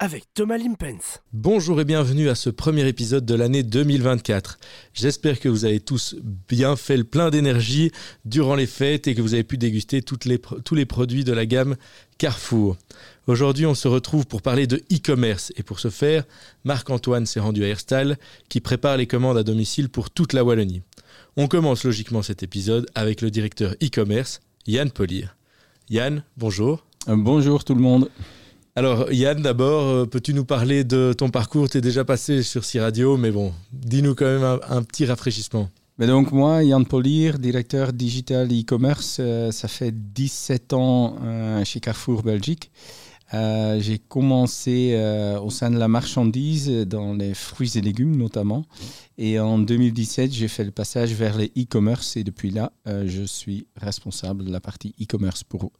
avec Thomas Limpens. Bonjour et bienvenue à ce premier épisode de l'année 2024. J'espère que vous avez tous bien fait le plein d'énergie durant les fêtes et que vous avez pu déguster toutes les, tous les produits de la gamme Carrefour. Aujourd'hui, on se retrouve pour parler de e-commerce et pour ce faire, Marc-Antoine s'est rendu à Airstyle qui prépare les commandes à domicile pour toute la Wallonie. On commence logiquement cet épisode avec le directeur e-commerce, Yann Polir. Yann, bonjour. Euh, bonjour tout le monde. Alors Yann, d'abord, euh, peux-tu nous parler de ton parcours? Tu es déjà passé sur C-Radio, mais bon, dis-nous quand même un, petit rafraîchissement. Mais donc moi, Yann Polir, directeur digital e-commerce, euh, ça fait 17 ans euh, chez Carrefour Belgique. j'ai commencé au sein de la marchandise, dans les fruits et légumes notamment. Et en 2017, j'ai fait le passage vers les e-commerce et depuis là, je suis responsable de la partie e-commerce pour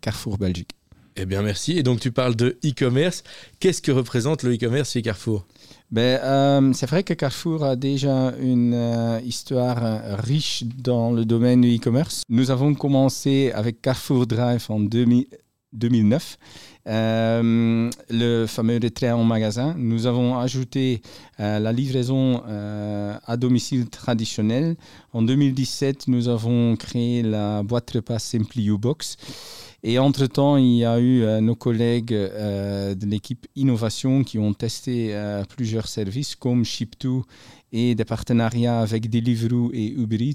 Carrefour Belgique. Eh bien, merci. Et donc, tu parles de e-commerce. Qu'est-ce que représente le e-commerce chez Carrefour? Ben, euh, C'est vrai que Carrefour a déjà une euh, histoire euh, riche dans le domaine du e-commerce. Nous avons commencé avec Carrefour Drive en 2009. le fameux retrait en magasin. Nous avons ajouté la livraison à domicile traditionnelle. En 2017, nous avons créé la boîte repas Simply U-Box. Et entre-temps, il y a eu euh, nos collègues euh, de l'équipe innovation qui ont testé euh, plusieurs services comme Ship2 et des partenariats avec Deliveroo et Uber.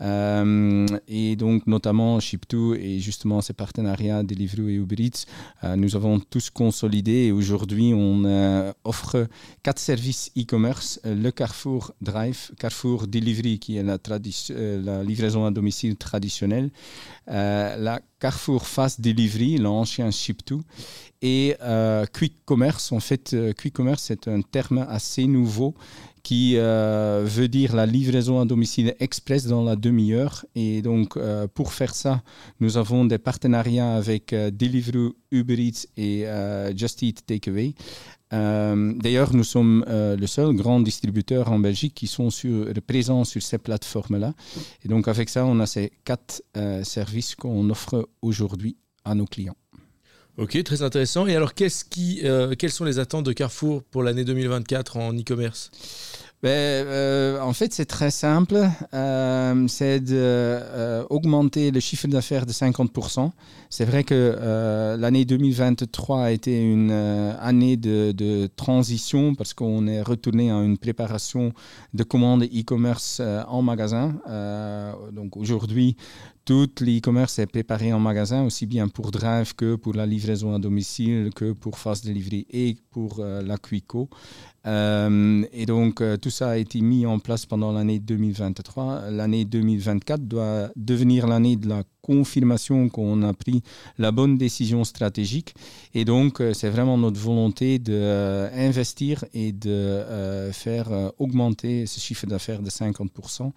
Euh, et donc, notamment Ship2 et justement ces partenariats Deliveroo et Uber Eats, euh, nous avons tous consolidé et aujourd'hui, on euh, offre quatre services e-commerce le Carrefour Drive, Carrefour Delivery, qui est la, la livraison à domicile traditionnelle, la Carrefour Fast Delivery, l'ancien Ship2, et Quick Commerce. En fait, Quick Commerce, c'est un terme assez nouveau qui euh, veut dire la livraison à domicile express dans la demi-heure. Et donc, euh, pour faire ça, nous avons des partenariats avec euh, Deliveroo, Uber Eats et Just Eat Takeaway. D'ailleurs, nous sommes le seul grand distributeur en Belgique qui sont sur, présents sur ces plateformes-là. Et donc, avec ça, on a ces quatre services qu'on offre aujourd'hui à nos clients. Ok, très intéressant. Et alors, qu'est-ce qui, quelles sont les attentes de Carrefour pour l'année 2024 en e-commerce? Ben, euh, En fait, c'est très simple. Euh, c'est d'augmenter euh, le chiffre d'affaires de 50%. C'est vrai que l'année 2023 a été une année de, transition parce qu'on est retourné à une préparation de commandes e-commerce en magasin. donc aujourd'hui, tout l'e-commerce est préparé en magasin, aussi bien pour Drive que pour la livraison à domicile, que pour Fast Delivery et pour la Quico. Euh, et donc, euh, tout ça a été mis en place pendant l'année 2023. L'année 2024 doit devenir l'année de la confirmation qu'on a pris la bonne décision stratégique. Et donc, euh, c'est vraiment notre volonté d'investir et de faire augmenter ce chiffre d'affaires de 50%.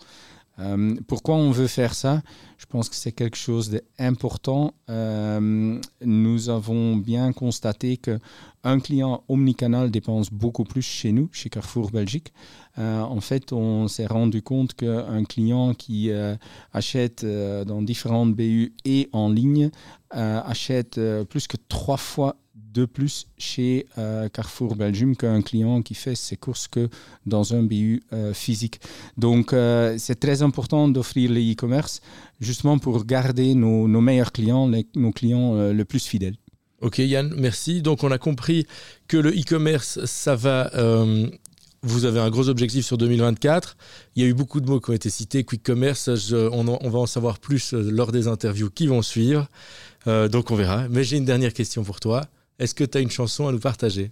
Euh, pourquoi on veut faire ça? Je pense que c'est quelque chose d'important. Euh, nous avons bien constaté qu'un client omnicanal dépense beaucoup plus chez nous, chez Carrefour Belgique. Euh, en fait, on s'est rendu compte qu'un client qui achète dans différentes BU et en ligne achète plus que trois fois de plus chez euh, Carrefour Belgium qu'un client qui fait ses courses que dans un BU euh, physique. Donc, euh, c'est très important d'offrir les e-commerce justement pour garder nos, meilleurs clients, nos clients le plus fidèles. Ok Yann, merci. Donc on a compris que le e-commerce, ça va... vous avez un gros objectif sur 2024. Il y a eu beaucoup de mots qui ont été cités. Quick commerce, on, on, va en savoir plus lors des interviews qui vont suivre. donc on verra. Mais j'ai une dernière question pour toi. Est-ce que tu as une chanson à nous partager?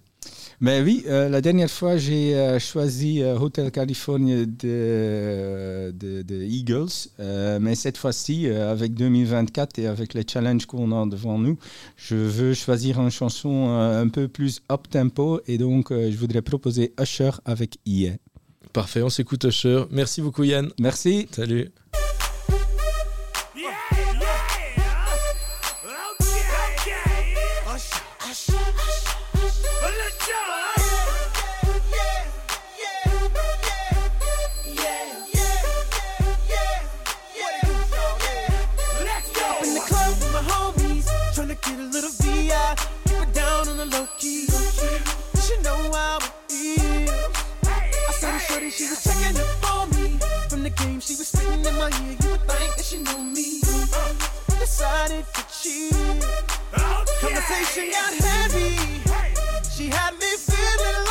Mais oui, euh, la dernière fois, j'ai euh, choisi euh, Hotel California de, de, Eagles. mais cette fois-ci, avec 2024 et avec les challenges qu'on a devant nous, je veux choisir une chanson un peu plus up-tempo. Et donc, je voudrais proposer Usher avec IA. Parfait, on s'écoute Usher. Merci beaucoup, Yann. Merci. Salut. she was checking up for me. From the game, she was spitting in my ear. You would think that she knew me. Uh, decided to cheat. Oh, okay. Conversation got heavy. Hey. She had me feeling.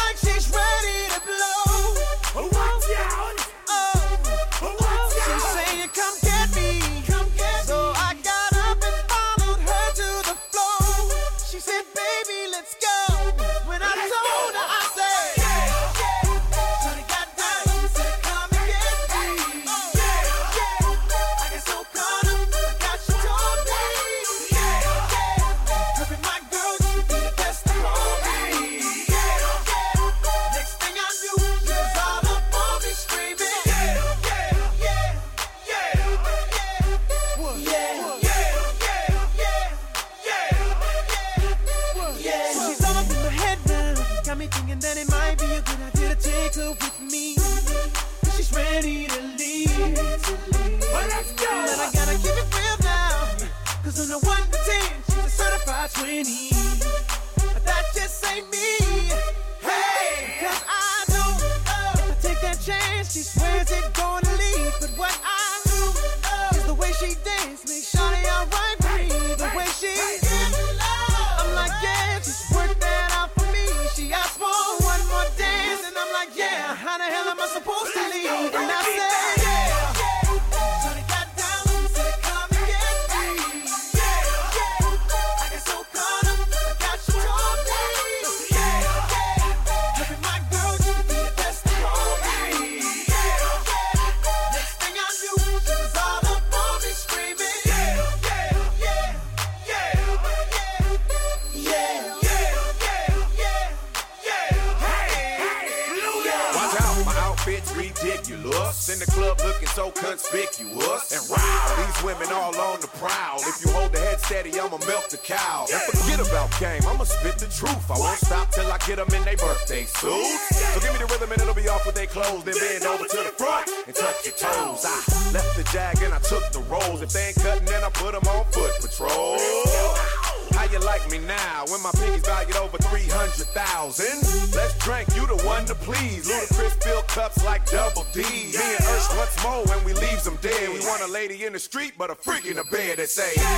En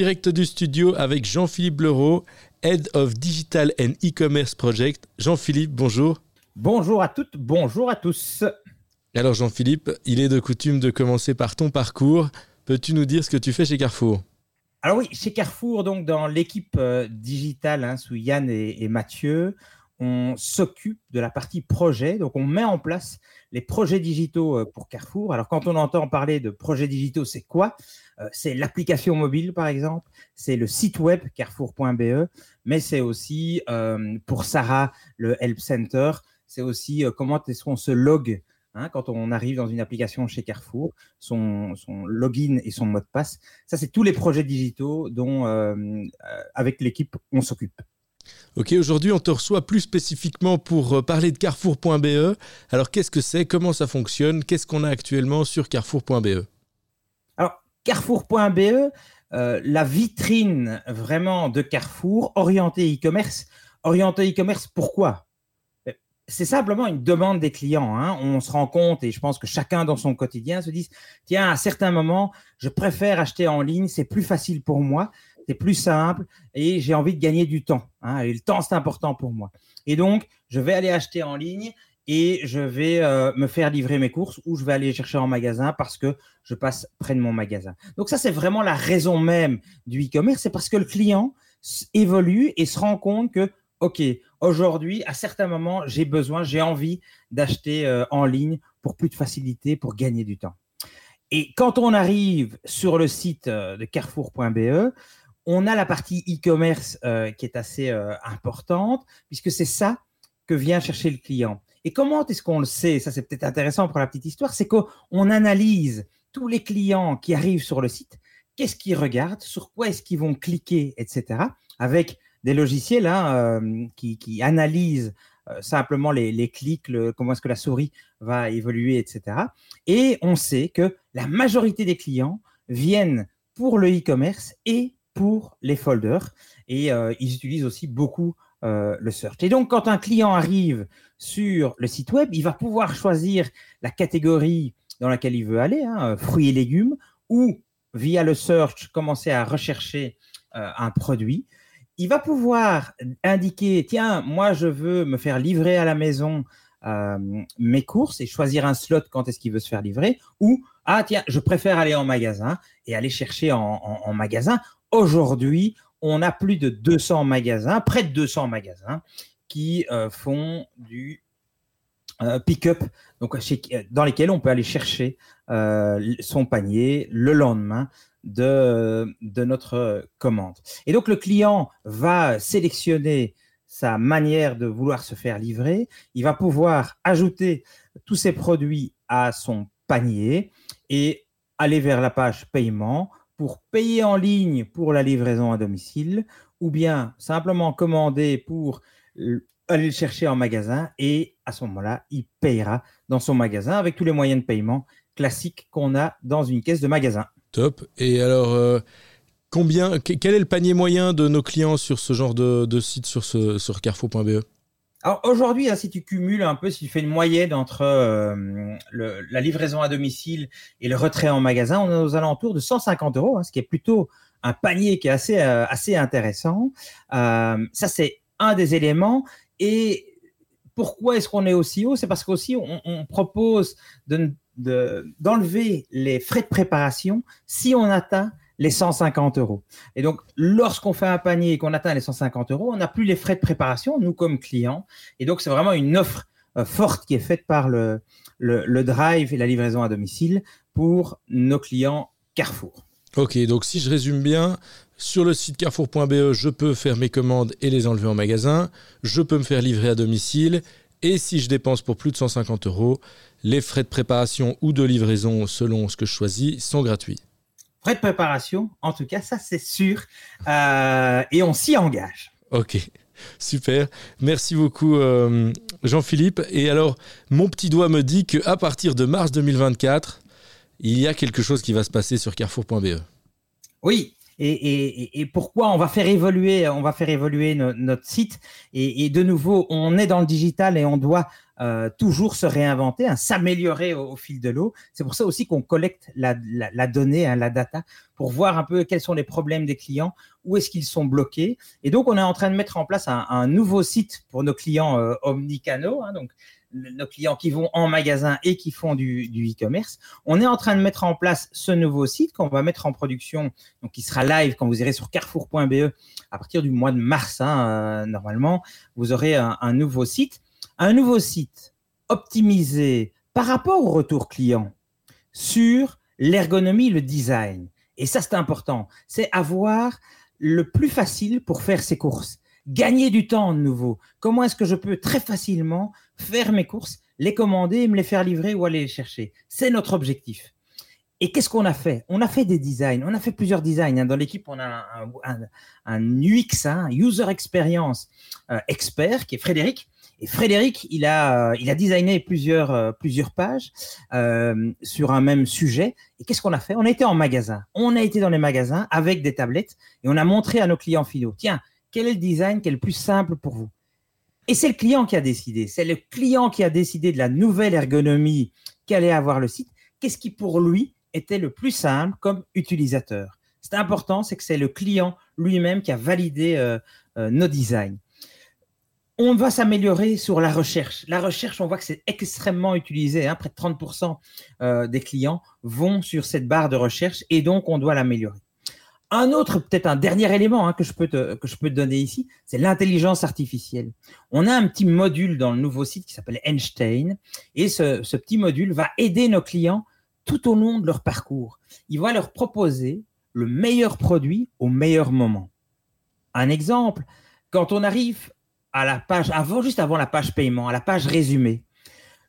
direct du studio avec Jean-Philippe Leroux, Head of Digital and E-Commerce Project. Jean-Philippe, bonjour. Bonjour à toutes, bonjour à tous. Alors Jean-Philippe, il est de coutume de commencer par ton parcours. Peux-tu nous dire ce que tu fais chez Carrefour? Alors oui, chez Carrefour, donc dans l'équipe euh, digitale hein, sous Yann et Mathieu, on s'occupe de la partie projet. Donc, on met en place les projets digitaux euh, pour Carrefour. Alors, quand on entend parler de projets digitaux, c'est quoi? C'est l'application mobile, par exemple. C'est le site web carrefour.be. Mais c'est aussi, euh, pour Sarah, le Help Center. C'est aussi comment est-ce qu'on se log hein, quand on arrive dans une application chez Carrefour, son, login et son mot de passe. Ça, c'est tous les projets digitaux dont, avec l'équipe, on s'occupe. Ok, aujourd'hui on te reçoit plus spécifiquement pour euh, parler de carrefour.be. Alors qu'est-ce que c'est? Comment ça fonctionne? Qu'est-ce qu'on a actuellement sur carrefour.be carrefour.be, euh, la vitrine vraiment de Carrefour, orientée e-commerce. Orienté e-commerce, pourquoi? C'est simplement une demande des clients. Hein. On se rend compte, et je pense que chacun dans son quotidien se dit, tiens, à certains moments, je préfère acheter en ligne, c'est plus facile pour moi c'est plus simple et j'ai envie de gagner du temps. Hein, et le temps, c'est important pour moi. Et donc, je vais aller acheter en ligne et je vais euh, me faire livrer mes courses ou je vais aller chercher en magasin parce que je passe près de mon magasin. Donc ça, c'est vraiment la raison même du e-commerce, c'est parce que le client évolue et se rend compte que, OK, aujourd'hui, à certains moments, j'ai besoin, j'ai envie d'acheter euh, en ligne pour plus de facilité, pour gagner du temps. Et quand on arrive sur le site euh, de carrefour.be, on a la partie e-commerce qui est assez importante, puisque c'est ça que vient chercher le client. Et comment est-ce qu'on le sait? Ça, c'est peut-être intéressant pour la petite histoire. C'est qu'on analyse tous les clients qui arrivent sur le site, qu'est-ce qu'ils regardent, sur quoi est-ce qu'ils vont cliquer, etc. Avec des logiciels hein, euh, qui, analysent euh, simplement les, clics, comment est-ce que la souris va évoluer, etc. Et on sait que la majorité des clients viennent pour le e-commerce et pour les folders. Et euh, ils utilisent aussi beaucoup le search. Et donc, quand un client arrive sur le site web, il va pouvoir choisir la catégorie dans laquelle il veut aller, hein, fruits et légumes, ou via le search, commencer à rechercher euh, un produit. Il va pouvoir indiquer, tiens, moi, je veux me faire livrer à la maison euh, mes courses et choisir un slot quand est-ce qu'il veut se faire livrer, ou, ah, tiens, je préfère aller en magasin et aller chercher en magasin. Aujourd'hui, on a plus de 200 magasins, près de 200 magasins qui euh, font du euh, pick-up, donc dans lesquels on peut aller chercher euh, son panier le lendemain de, de notre commande. Et donc le client va sélectionner sa manière de vouloir se faire livrer. Il va pouvoir ajouter tous ses produits à son panier et aller vers la page paiement pour payer en ligne pour la livraison à domicile ou bien simplement commander pour aller le chercher en magasin et à ce moment-là, il payera dans son magasin avec tous les moyens de paiement classiques qu'on a dans une caisse de magasin. Top. Et alors, euh, combien, quel est le panier moyen de nos clients sur ce genre de, site sur, ce, sur carrefour.be alors aujourd'hui, hein, si tu cumules un peu, si tu fais une moyenne entre euh, la livraison à domicile et le retrait en magasin, on est aux alentours de 150 euros, hein, ce qui est plutôt un panier qui est assez, euh, assez intéressant. ça, c'est un des éléments. Et pourquoi est-ce qu'on est aussi haut? C'est parce qu'aussi, on, propose d'enlever les frais de préparation si on atteint les 150 euros. Et donc, lorsqu'on fait un panier et qu'on atteint les 150 euros, on n'a plus les frais de préparation, nous comme clients. Et donc, c'est vraiment une offre euh, forte qui est faite par le, le, drive et la livraison à domicile pour nos clients Carrefour. Ok, donc si je résume bien, sur le site carrefour.be, je peux faire mes commandes et les enlever en magasin. Je peux me faire livrer à domicile. Et si je dépense pour plus de 150 euros, les frais de préparation ou de livraison, selon ce que je choisis, sont gratuits. Frais de préparation, en tout cas, ça c'est sûr. Euh, et on s'y engage. Ok, super. Merci beaucoup euh, Jean-Philippe. Et alors, mon petit doigt me dit qu'à partir de mars 2024, il y a quelque chose qui va se passer sur carrefour.be. Oui, et, pourquoi on va faire évoluer, on va faire évoluer notre site. Et, de nouveau, on est dans le digital et on doit euh, toujours se réinventer, hein, s'améliorer au, fil de l'eau. C'est pour ça aussi qu'on collecte la, donnée, hein, la data, pour voir un peu quels sont les problèmes des clients, où est-ce qu'ils sont bloqués. Et donc, on est en train de mettre en place un, nouveau site pour nos clients euh. Hein, donc, nos clients qui vont en magasin et qui font du, e-commerce. On est en train de mettre en place ce nouveau site qu'on va mettre en production, donc qui sera live quand vous irez sur carrefour.be à partir du mois de mars. Hein, euh, normalement, vous aurez un, nouveau site. Un nouveau site optimisé par rapport au retour client sur l'ergonomie, le design. Et ça, c'est important. C'est avoir le plus facile pour faire ses courses gagner du temps de nouveau. Comment est-ce que je peux très facilement faire mes courses, les commander me les faire livrer ou aller les chercher C'est notre objectif. Et qu'est-ce qu'on a fait? On a fait des designs, on a fait plusieurs designs. Hein. Dans l'équipe, on a un, UX, un hein, User Experience euh, expert, qui est Frédéric. Et Frédéric, il a, il a designé plusieurs, euh, pages euh, sur un même sujet. Et qu'est-ce qu'on a fait? On a été en magasin. On a été dans les magasins avec des tablettes et on a montré à nos clients finaux, tiens, quel est le design qui est le plus simple pour vous? Et c'est le client qui a décidé. C'est le client qui a décidé de la nouvelle ergonomie qu'allait avoir le site. Qu'est-ce qui pour lui était le plus simple comme utilisateur? C'est important, c'est que c'est le client lui-même qui a validé euh, euh, nos designs. On va s'améliorer sur la recherche. La recherche, on voit que c'est extrêmement utilisé. Hein. Près de 30% euh, des clients vont sur cette barre de recherche et donc on doit l'améliorer. Un autre, peut-être un dernier élément hein, que, je peux te, donner ici, c'est l'intelligence artificielle. On a un petit module dans le nouveau site qui s'appelle Einstein et ce, petit module va aider nos clients tout au long de leur parcours. Il va leur proposer le meilleur produit au meilleur moment. Un exemple, quand on arrive à la page, avant, juste avant la page paiement, à la page résumée,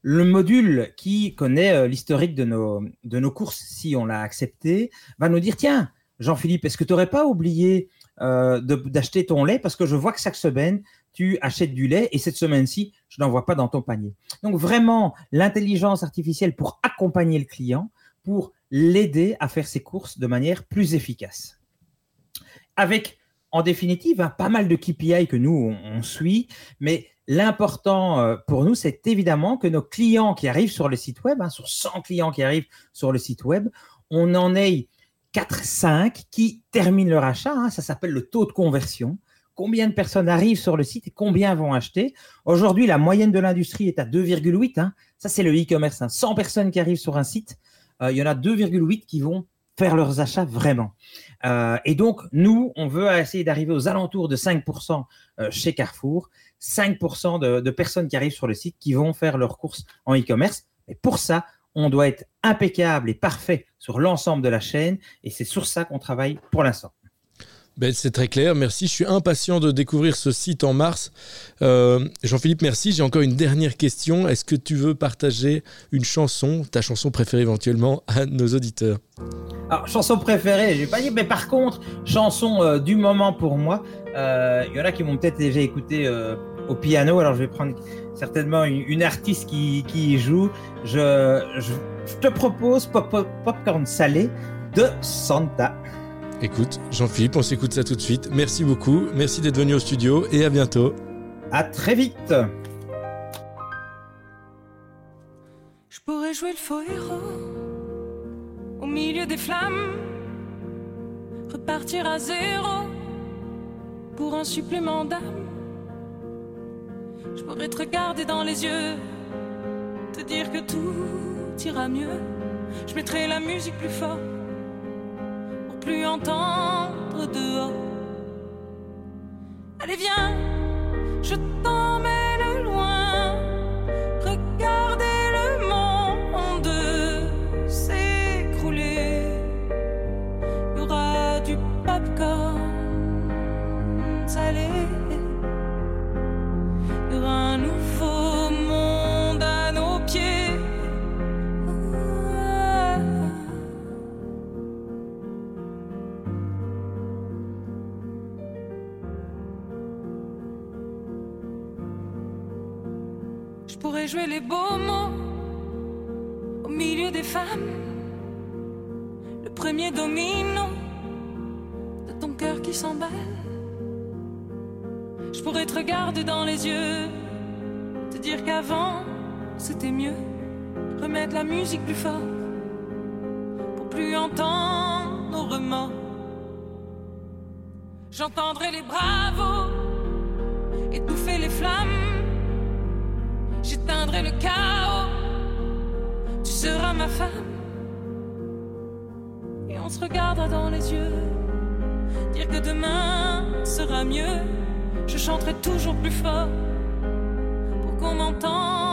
le module qui connaît euh, l'historique de nos courses, si on l'a accepté, va nous dire, tiens, Jean-Philippe, est-ce que tu n'aurais pas oublié euh, d'acheter ton lait? Parce que je vois que chaque semaine, tu achètes du lait et cette semaine-ci, je n'en vois pas dans ton panier. Donc vraiment, l'intelligence artificielle pour accompagner le client, pour l'aider à faire ses courses de manière plus efficace. Avec, en définitive, hein, pas mal de KPI que nous, on, suit, mais l'important euh, pour nous, c'est évidemment que nos clients qui arrivent sur le site web, hein, sur 100 clients qui arrivent sur le site web, on en ait 4-5 qui terminent leur achat. Hein, ça s'appelle le taux de conversion. Combien de personnes arrivent sur le site et combien vont acheter? Aujourd'hui, la moyenne de l'industrie est à 2,8. Ça, c'est le e-commerce. 100 personnes qui arrivent sur un site, euh, il y en a 2,8 qui vont faire leurs achats vraiment. Euh, et donc, nous, on veut essayer d'arriver aux alentours de 5% euh, chez Carrefour, 5% de, de, personnes qui arrivent sur le site qui vont faire leurs courses en e-commerce. Et pour ça, on doit être impeccable et parfait sur l'ensemble de la chaîne. Et c'est sur ça qu'on travaille pour l'instant. Ben, c'est très clair, merci. Je suis impatient de découvrir ce site en mars. Euh, Jean-Philippe, merci. J'ai encore une dernière question. Est-ce que tu veux partager une chanson, ta chanson préférée éventuellement, à nos auditeurs? Alors, chanson préférée, je vais pas dire, mais par contre, chanson euh, du moment pour moi. Euh, il y en a qui m'ont peut-être déjà écouté au piano, alors je vais prendre certainement une, artiste qui, qui, y joue. Je, je, te propose Pop, Pop, Popcorn Salé de Santa. Écoute, Jean-Philippe, on s'écoute ça tout de suite. Merci beaucoup, merci d'être venu au studio et à bientôt. À très vite. Je pourrais jouer le faux héros au milieu des flammes, repartir à zéro pour un supplément d'âme. Je pourrais te regarder dans les yeux, te dire que tout ira mieux. Je mettrai la musique plus fort plus entendre dehors. Allez, viens, Je pourrais te regarder dans les yeux, te dire qu'avant c'était mieux. Remettre la musique plus fort pour plus entendre nos remords. J'entendrai les bravos étouffer les flammes j'éteindrai le chaos. Tu seras ma femme. Et on se regardera dans les yeux. Dire que demain sera mieux. Je chanterai toujours plus fort pour qu'on m'entende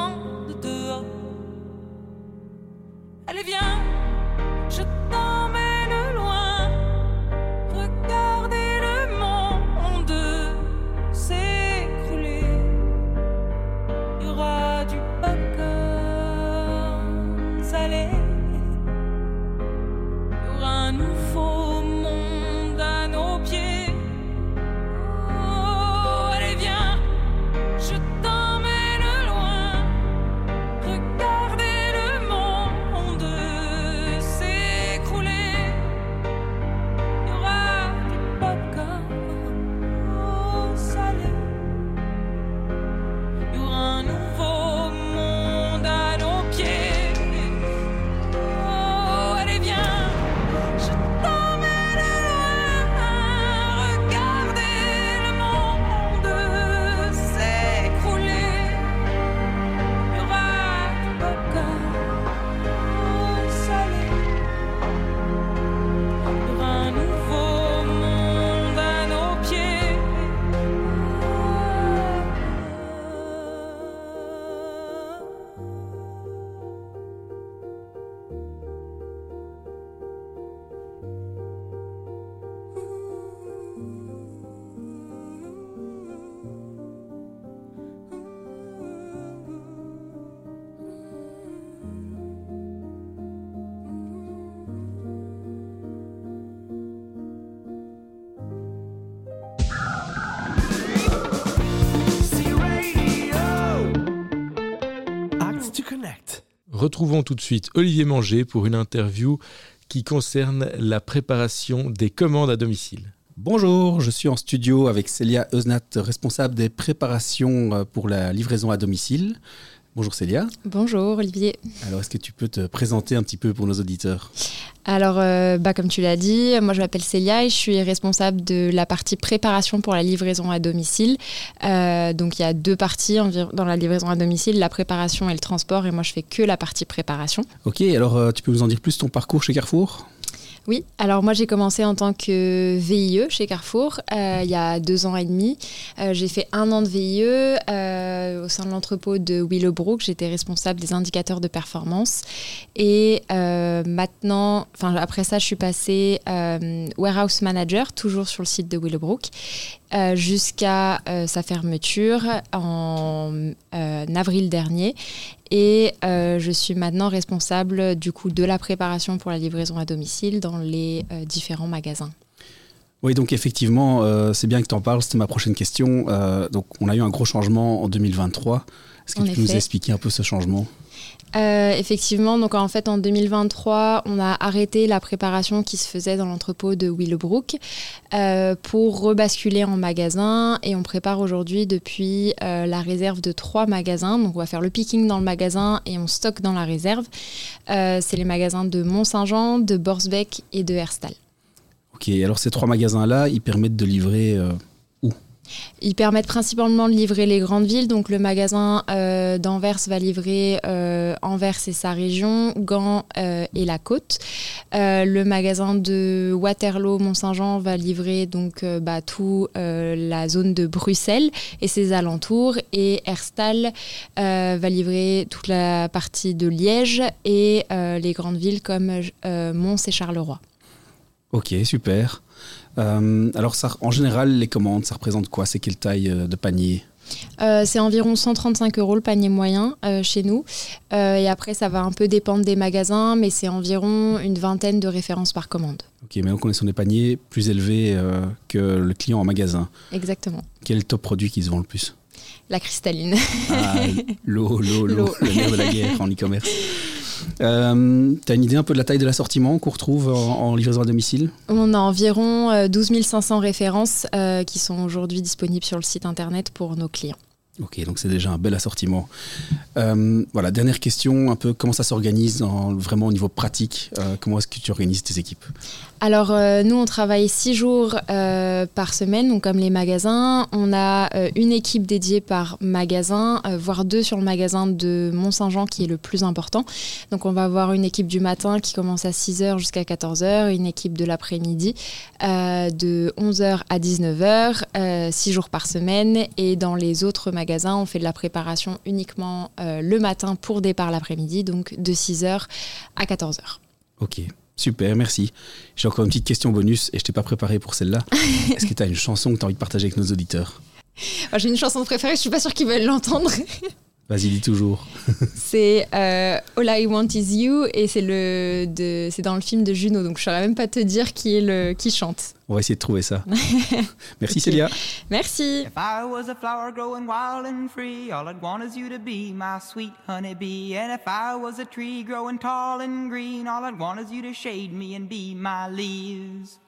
Retrouvons tout de suite Olivier Manger pour une interview qui concerne la préparation des commandes à domicile. Bonjour, je suis en studio avec Célia Euznat, responsable des préparations euh, pour la livraison à domicile. Bonjour Célia. Bonjour Olivier. Alors est-ce que tu peux te présenter un petit peu pour nos auditeurs? Alors euh, bah, comme tu l'as dit, moi je m'appelle Célia et je suis responsable de la partie préparation pour la livraison à domicile. Euh, donc il y a deux parties dans la livraison à domicile, la préparation et le transport et moi je fais que la partie préparation. Ok, alors euh, tu peux nous en dire plus ton parcours chez Carrefour? Oui, alors moi j'ai commencé en tant que VIE chez Carrefour euh, il y a deux ans et demi. Euh, j'ai fait un an de VIE euh, au sein de l'entrepôt de Willowbrook. J'étais responsable des indicateurs de performance. Et maintenant, enfin après ça, je suis passée warehouse manager, toujours sur le site de Willowbrook. Jusqu'à sa fermeture en avril dernier. Et euh, je suis maintenant responsable du coup de la préparation pour la livraison à domicile dans les euh, différents magasins. Oui, donc effectivement, euh, c'est bien que tu en parles, c'était ma prochaine question. donc on a eu un gros changement en 2023. Est-ce que tu peux nous expliquer un peu ce changement? Euh, effectivement, donc en fait en 2023, on a arrêté la préparation qui se faisait dans l'entrepôt de Willowbrook euh, pour rebasculer en magasin et on prépare aujourd'hui depuis euh, la réserve de trois magasins. Donc on va faire le picking dans le magasin et on stocke dans la réserve. C'est les magasins de Mont-Saint-Jean, de Borsbeck et de Herstal. Ok, alors ces trois magasins-là, ils permettent de livrer ils permettent principalement de livrer les grandes villes. Donc le magasin euh, d'Anvers va livrer euh, Anvers et sa région, Gand euh, et la côte. le magasin de Waterloo, Mont-Saint-Jean va livrer donc bah, tout la zone de Bruxelles et ses alentours. Et Herstal va livrer toute la partie de Liège et les grandes villes comme Mons et Charleroi. Ok, super. Euh, alors, ça, en général, les commandes, ça représente quoi? C'est quelle taille euh, de panier? Euh, c'est environ 135 euros le panier moyen chez nous. et après, ça va un peu dépendre des magasins, mais c'est environ une vingtaine de références par commande. Ok, mais donc on est sur des paniers plus élevés que le client en magasin. Exactement. Quel est le top produit qui se vend le plus? La cristalline. Ah, l'eau, l'eau, l'eau, le nerf de la guerre en e-commerce. Euh, tu as une idée un peu de la taille de l'assortiment qu'on retrouve en, livraison à domicile On a environ 12 euh, 500 références euh, qui sont aujourd'hui disponibles sur le site internet pour nos clients. Ok, donc c'est déjà un bel assortiment. voilà, dernière question, un peu comment ça s'organise vraiment au niveau pratique Comment est-ce que tu organises tes équipes? Alors, euh, nous, on travaille six jours euh, par semaine, donc comme les magasins. On a euh, une équipe dédiée par magasin, voire deux sur le magasin de Mont-Saint-Jean qui est le plus important. Donc, on va avoir une équipe du matin qui commence à 6h jusqu'à 14h, une équipe de l'après-midi de 11h à 19h, six jours par semaine. Et dans les autres magasins, on fait de la préparation uniquement le matin pour départ l'après-midi, donc de 6h à 14h. Ok. Super, merci. J'ai encore une petite question bonus et je t'ai pas préparé pour celle-là. Est-ce que tu as une chanson que tu as envie de partager avec nos auditeurs? J'ai une chanson préférée, je suis pas sûre qu'ils veulent l'entendre. Vas-y, dis toujours. c'est euh, All I Want Is You et c'est le c'est dans le film de Juno, donc je saurais même pas te dire qui est le qui chante. On va essayer de trouver ça. Merci Célia. Merci. If I was a flower growing wild and free, all I'd want is you to be my sweet honeybee. And if I was a tree growing tall and green, all I'd want is you to shade me and be my leaves.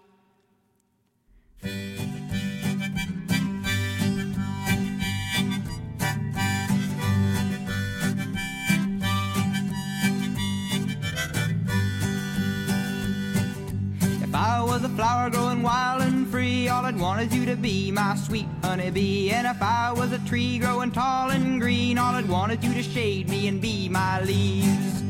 I was a flower growing wild and free, all I'd want is you to be my sweet honeybee. And if I was a tree growing tall and green, all I'd want is you to shade me and be my leaves.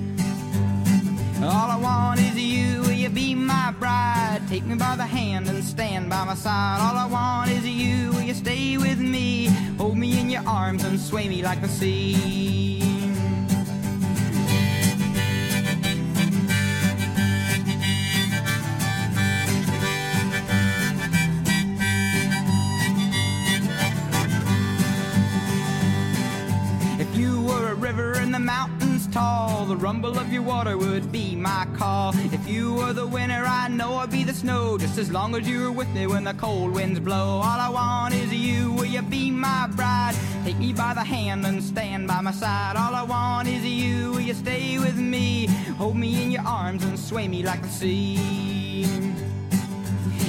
All I want is you, will you be my bride? Take me by the hand and stand by my side. All I want is you, will you stay with me? Hold me in your arms and sway me like the sea. Tall. The rumble of your water would be my call. If you were the winter, I know I'd be the snow. Just as long as you were with me when the cold winds blow. All I want is you, will you be my bride? Take me by the hand and stand by my side. All I want is you. Will you stay with me? Hold me in your arms and sway me like the sea.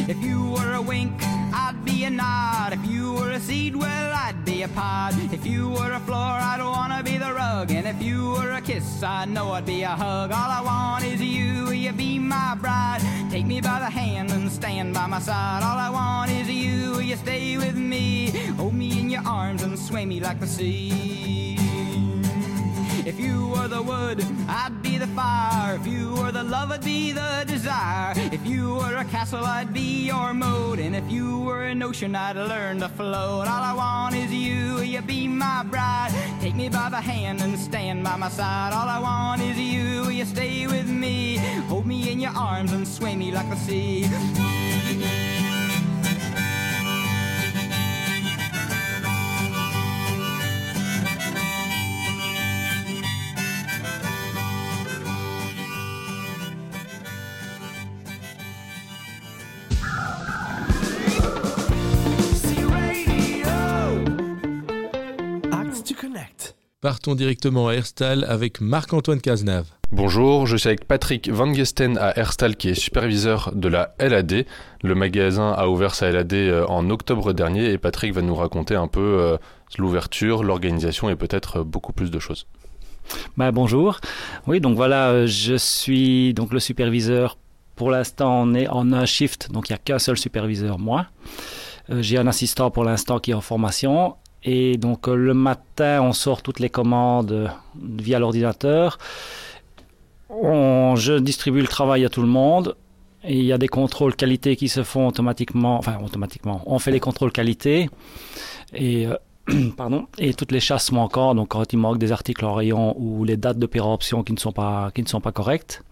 If you were a wink, I'd be a nod. If you were a seed, well, I'd be a pod. If you were a floor, I'd wanna be the rug. And if you were a kiss, I know I'd be a hug. All I want is you, will you be my bride? Take me by the hand and stand by my side. All I want is you, will you stay with me? Hold me in your arms and sway me like the sea. If you were the wood, I'd be the fire. If you were the love, I'd be the desire. If you were a castle, I'd be your moat. And if you were an ocean, I'd learn to float. All I want is you, you be my bride? Take me by the hand and stand by my side. All I want is you, you stay with me? Hold me in your arms and sway me like the sea. Partons directement à Herstal avec Marc-Antoine Cazenave. Bonjour, je suis avec Patrick Van Gesten à Herstal qui est superviseur de la LAD. Le magasin a ouvert sa LAD euh, en octobre dernier et Patrick va nous raconter un peu euh, l'ouverture, l'organisation et peut-être euh, beaucoup plus de choses. Bah, bonjour. Oui, donc voilà, je suis donc le superviseur. Pour l'instant, on est en un shift, donc il n'y a qu'un seul superviseur, moi. J'ai un assistant pour l'instant qui est en formation et donc euh, le matin, on sort toutes les commandes euh, via l'ordinateur. je distribue le travail à tout le monde. Et il y a des contrôles qualité qui se font automatiquement. Enfin, automatiquement. On fait les contrôles qualité. Et, euh, pardon, et toutes les chasses manquantes. Donc, quand il manque des articles en rayon ou les dates de péremption qui qui ne sont pas correctes.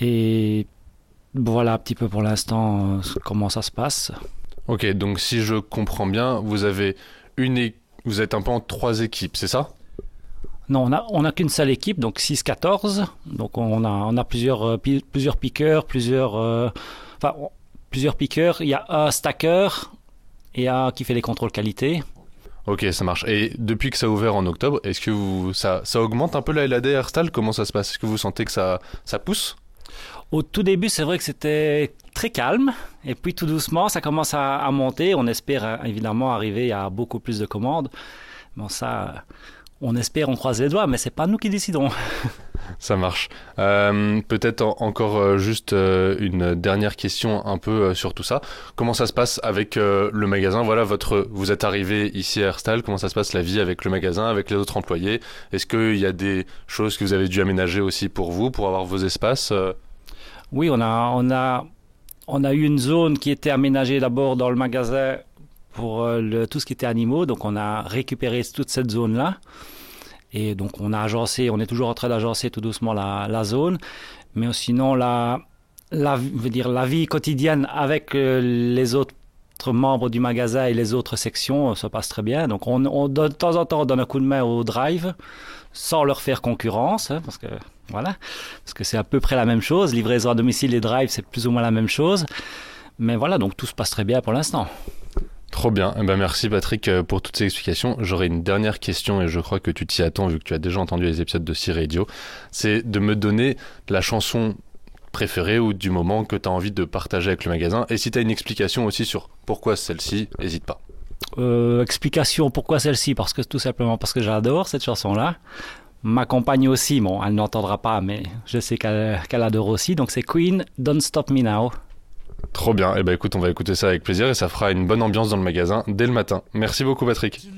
Et voilà un petit peu pour l'instant comment ça se passe. Ok, donc si je comprends bien, vous avez vous êtes un peu en trois équipes, c'est ça? Non, on n'a qu'une seule équipe, donc 6-14. Donc on a, on a plusieurs, euh, plusieurs piqueurs, plusieurs, euh, enfin, plusieurs piqueurs. Il y a un stacker et un qui fait les contrôles qualité. Ok, ça marche. Et depuis que ça a ouvert en octobre, est-ce que vous, ça, ça augmente un peu la LAD Airstal Comment ça se passe? Est-ce que vous sentez que ça, ça pousse? Au tout début, c'est vrai que c'était très calme. Et puis tout doucement, ça commence à, monter. On espère euh, évidemment arriver à beaucoup plus de commandes. Bon, ça, euh, on espère, on croise les doigts, mais c'est pas nous qui décidons. Ça marche. Euh, peut-être encore juste une dernière question un peu sur tout ça. Comment ça se passe avec le magasin? Voilà, votre, vous êtes arrivé ici à Herstal. Comment ça se passe la vie avec le magasin, avec les autres employés? Est-ce qu'il y a des choses que vous avez dû aménager aussi pour vous, pour avoir vos espaces Oui, on a, on a on a eu une zone qui était aménagée d'abord dans le magasin pour euh, tout ce qui était animaux. Donc on a récupéré toute cette zone-là. Et donc on a agencé, on est toujours en train d'agencer tout doucement la, zone. Mais sinon, la, la, vie quotidienne avec euh, les autres membres du magasin et les autres sections se passe très bien. Donc on, on, de temps en temps on donne un coup de main au drive sans leur faire concurrence, hein, parce que voilà, parce que c'est à peu près la même chose. Livraison à domicile et drive, c'est plus ou moins la même chose. Mais voilà, donc tout se passe très bien pour l'instant. Trop bien. Eh ben merci Patrick euh, pour toutes ces explications. J'aurais une dernière question et je crois que tu t'y attends vu que tu as déjà entendu les épisodes de C-Radio. C'est de me donner la chanson préférée ou du moment que tu as envie de partager avec le magasin. Et si tu as une explication aussi sur pourquoi celle-ci, n'hésite pas. Euh, explication pourquoi celle-ci Parce que tout simplement parce que j'adore cette chanson-là. Ma compagne aussi, bon, elle n'entendra pas, mais je sais qu'elle adore aussi. Donc c'est Queen, Don't Stop Me Now. Trop bien. Et eh ben écoute, on va écouter ça avec plaisir et ça fera une bonne ambiance dans le magasin dès le matin. Merci beaucoup, Patrick.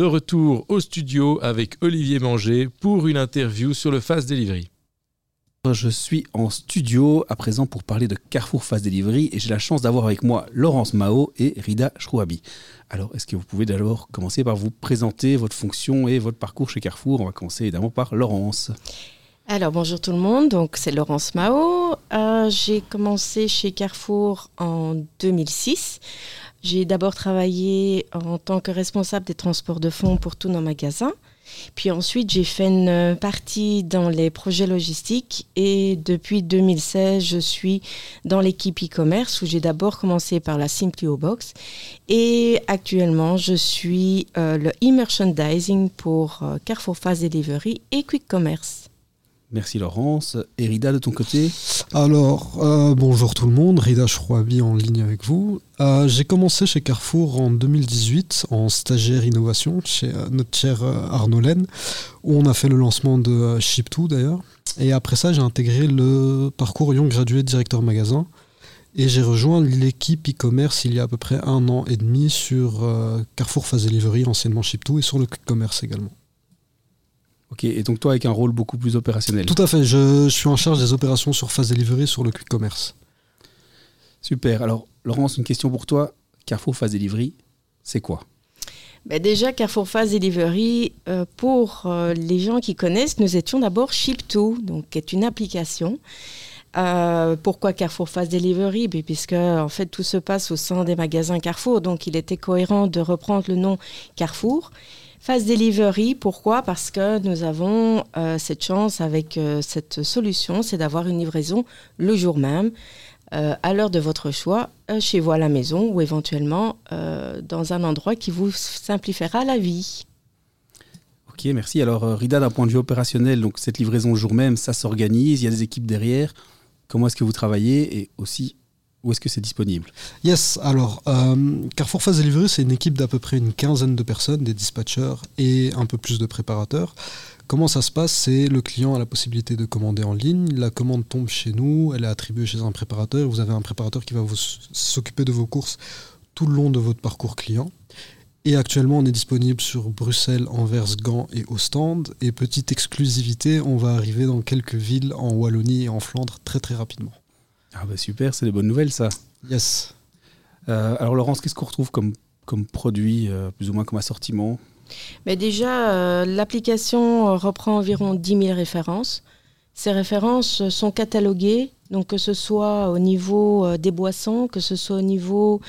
De retour au studio avec Olivier Manger pour une interview sur le Fast Delivery. Je suis en studio à présent pour parler de Carrefour Fast Delivery et j'ai la chance d'avoir avec moi Laurence Mao et Rida Shrouabi. Alors, est-ce que vous pouvez d'abord commencer par vous présenter votre fonction et votre parcours chez Carrefour? On va commencer évidemment par Laurence. Alors bonjour tout le monde, donc c'est Laurence Mao. Euh, j'ai commencé chez Carrefour en 2006. J'ai d'abord travaillé en tant que responsable des transports de fonds pour tous nos magasins. Puis ensuite, j'ai fait une partie dans les projets logistiques et depuis 2016, je suis dans l'équipe e-commerce où j'ai d'abord commencé par la Simplio Box et actuellement, je suis euh, le e-merchandising pour euh, Carrefour Fast Delivery et Quick Commerce. Merci Laurence. Et Rida, de ton côté Alors, euh, bonjour tout le monde, Rida Chrouabi en ligne avec vous. Euh, J'ai commencé chez Carrefour en 2018 en stagiaire innovation chez euh, notre cher Arnaud Laine, où on a fait le lancement de euh, Ship2 d'ailleurs. Et après ça, j'ai intégré le parcours Young Graduate Directeur Magasin. Et j'ai rejoint l'équipe e-commerce il y a à peu près un an et demi sur Carrefour Fast Delivery, anciennement Ship2, et sur le quick commerce également. Ok, et donc toi avec un rôle beaucoup plus opérationnel. Tout à fait, je, je suis en charge des opérations sur Fast Delivery sur le quick commerce. Super. Alors, Laurence, une question pour toi. Carrefour Fast Delivery, c'est quoi? Ben déjà, Carrefour Fast Delivery, euh, pour euh, les gens qui connaissent, nous étions d'abord Ship2, donc qui est une application. Euh, pourquoi Carrefour Fast Delivery? Ben, Puisque en fait tout se passe au sein des magasins Carrefour, donc il était cohérent de reprendre le nom Carrefour. Fast Delivery, pourquoi? Parce que nous avons euh, cette chance avec euh, cette solution, c'est d'avoir une livraison le jour même, euh, à l'heure de votre choix, chez vous à la maison ou éventuellement dans un endroit qui vous simplifiera la vie. Ok, merci. Alors, Rida, d'un point de vue opérationnel, donc cette livraison le jour même, ça s'organise, il y a des équipes derrière. Comment est-ce que vous travaillez? Et aussi où est-ce que c'est disponible Yes, alors euh, Carrefour Fast Delivery, c'est une équipe d'à peu près une quinzaine de personnes, des dispatchers et un peu plus de préparateurs. Comment ça se passe? C'est le client a la possibilité de commander en ligne, la commande tombe chez nous, elle est attribuée chez un préparateur, vous avez un préparateur qui va s'occuper de vos courses tout le long de votre parcours client. Et actuellement, on est disponible sur Bruxelles, Anvers, Gand et Ostende. Et petite exclusivité, on va arriver dans quelques villes en Wallonie et en Flandre très très rapidement. Ah bah super, c'est des bonnes nouvelles ça. Yes. Euh, alors Laurence, qu'est-ce qu'on retrouve comme, comme produit, euh, plus ou moins comme assortiment? Mais déjà, euh, l'application reprend environ 10 000 références. Ces références sont cataloguées, donc que ce soit au niveau euh, des boissons, que ce soit au niveau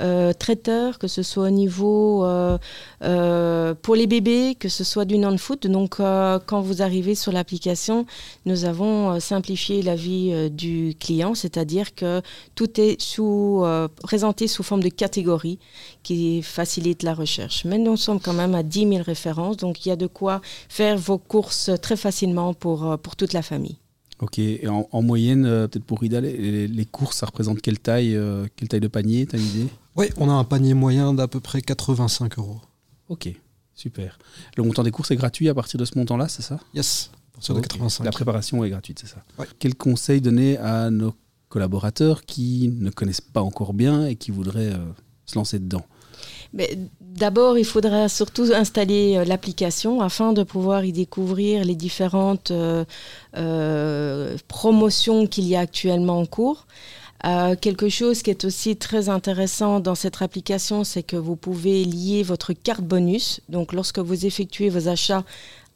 euh, traiteur, que ce soit au niveau euh, euh, pour les bébés, que ce soit du non-food. Donc quand vous arrivez sur l'application, nous avons simplifié la vie du client, c'est-à-dire que tout est sous, présenté sous forme de catégories qui facilite la recherche. Mais nous sommes quand même à 10 000 références, donc il y a de quoi faire vos courses très facilement pour, pour toute la famille. Ok, et en, en moyenne, euh, peut-être pour Rida, les, courses, ça représente quelle taille, euh, quelle taille de panier, t'as une idée? Oui, on a un panier moyen d'à peu près 85 euros. Ok, super. Le montant des courses est gratuit à partir de ce montant-là, c'est ça? Yes, à partir de Ok. 85. La préparation est gratuite, c'est ça? Ouais. Quel conseil donner à nos collaborateurs qui ne connaissent pas encore bien et qui voudraient euh, se lancer dedans? D'abord, il faudra surtout installer euh, l'application afin de pouvoir y découvrir les différentes euh, euh, promotions qu'il y a actuellement en cours. Quelque chose qui est aussi très intéressant dans cette application, c'est que vous pouvez lier votre carte bonus. Donc, lorsque vous effectuez vos achats